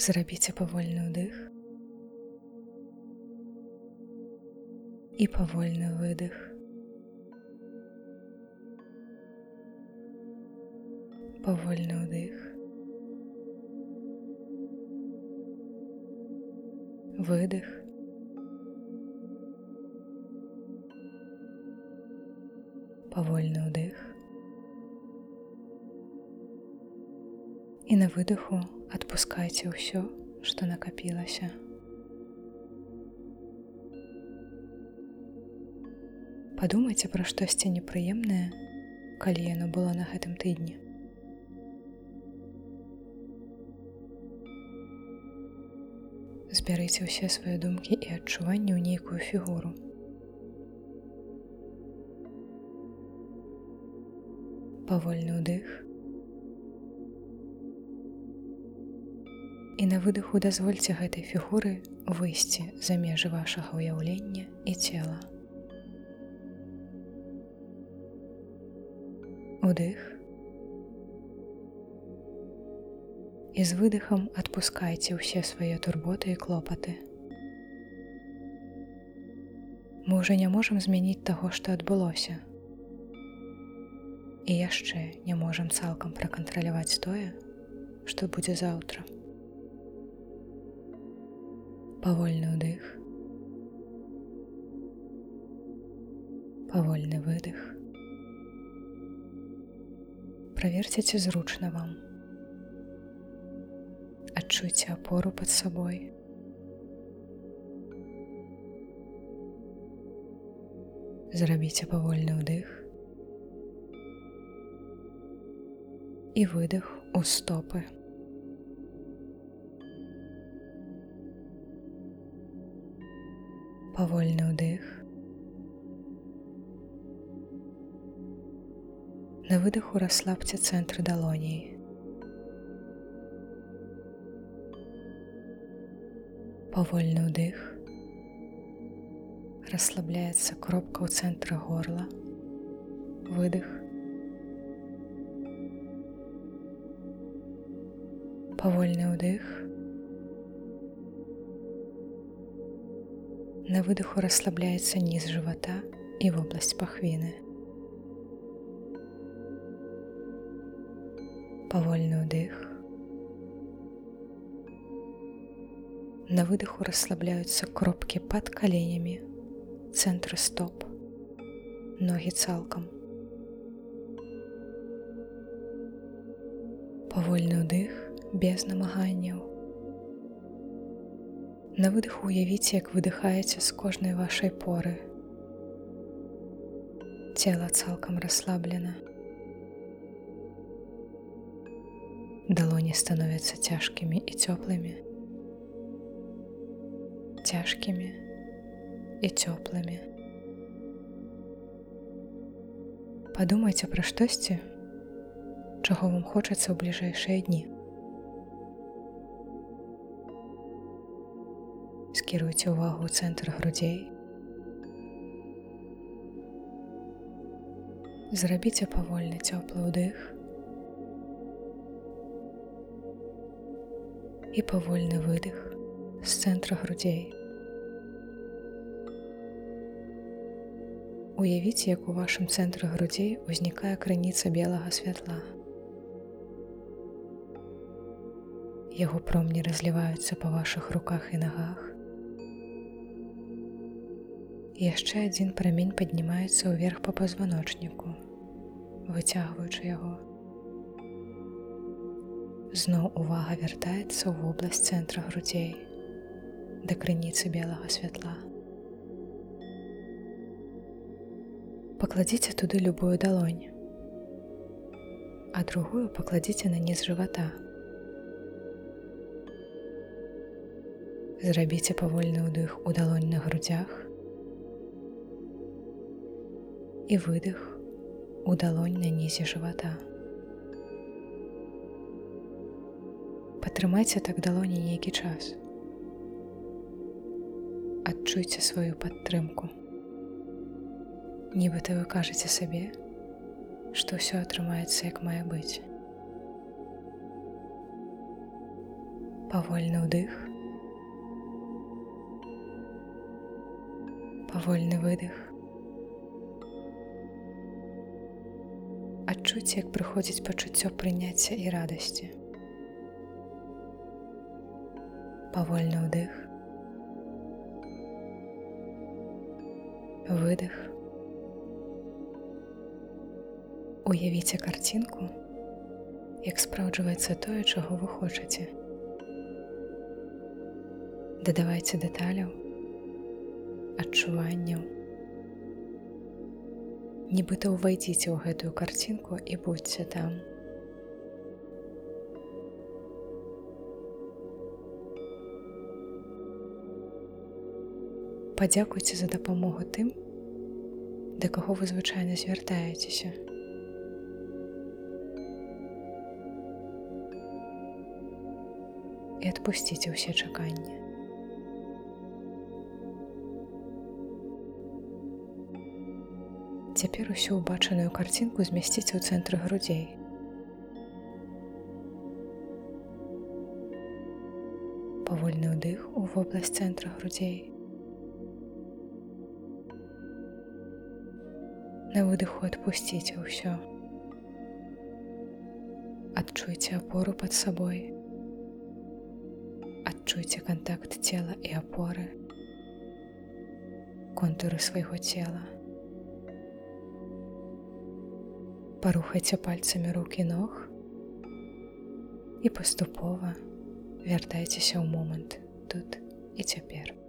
Зрабіце павольны ўдых і павольны выдых. Павольны ўдых. Выдых. Павольны ўдых. І на выдыху адпускайце ўсё, што накапілася. Падумайце пра штосьці непрыемнае, калі яно было на гэтым тыдні. Збярыце ўсе свае думкі і адчуванні ў нейкую фігуру. Павольны ўдых. І на выдыху дазвольце гэтай фігуры выйсці за межы вашага ўяўлення і цела. Удых. І з выдыхам адпускайце ўсе свае турботы і клопаты. Мы ўжо не можам змяніць таго, што адбылося. І яшчэ не можам цалкам пракантраляваць тое, што будзе заўтра павольны ўдых павольны выдых праверце ці зручна вам. Адчуйце апору под сабой зрабіце павольны ўдых і выдых у стопы у павольны ўдых. На выдыху расслабце цэнтры далоней. Павольны ўдых. Расслабляецца кропка ў цэнтры горла. Выдых. Павольны ўдых. На выдыху расслабляецца ніз жывата і вобласць пахвіны. Павольны ўдых. На выдыху расслабляюцца кропкі пад каленямі, цэнтры стоп, ногі цалкам. Павольны ўдых без намаганняў. На выдыху уявіце, як выдыхаеце з кожнай вашай поры. Цела цалкам расслаблена. Далоні становяцца цяжкімі і цёплымі. Цяжкімі і цёплымі. Падумайце пра штосьці, чаго вам хочацца ў бліжэйшыя дні. Скіруйце ўвагу ў цэнтр грудзей. Зрабіце павольны цёплы ўдых і павольны выдых з цэнтра грудзей. Уявіце, як у вашым цэнтры грудзей узнікае крыніца белага святла. Яго промні разліваюцца па вашых руках і нагах яшчэ адзін прамень паднімаецца ўверх па пазваночніку, выцягваючы яго. Зноў увага вяртаецца ў вобласць цэнтра грудзей да крыніцы белага святла. Пакладзіце туды любую далонь, а другую пакладзіце на ніз жывата. Зрабіце павольны ўдых у далонь на грудзях, і выдых у далонь на нізе жывата. Патрымайце так далоні нейкі час. Адчуйце сваю падтрымку. Нібыта вы кажаце сабе, што ўсё атрымаецца як мае быць. павольны ўдых павольны выдых адчуйце як прыходзіць пачуццё прыняцця і радасці. Павольны ўдых. Выдых. Уявіце карцінку як спраўджваецца тое чаго вы хочаце. Дадавайце дэталяў адчуванняў нібыта ўвайдзіце ў гэтую карцінку і будьце там. Падзякуйце за дапамогу тым да каго вы звычайна звяртаецеся. І адпусціце ўсе чаканні Цяпер усю ўбачаную карцінку змясціце ў цэнтры грудзей. Павольны ўдых у вобласць цэнтра грудзей. На выдыху адпусціце ўсё. Адчуйце апору пад сабой. Адчуйце кантакт цела і апоры, контуры свайго цела. Парухайце пальцамі рукі ног і паступова вяртайцеся ў момант тут і цяпер.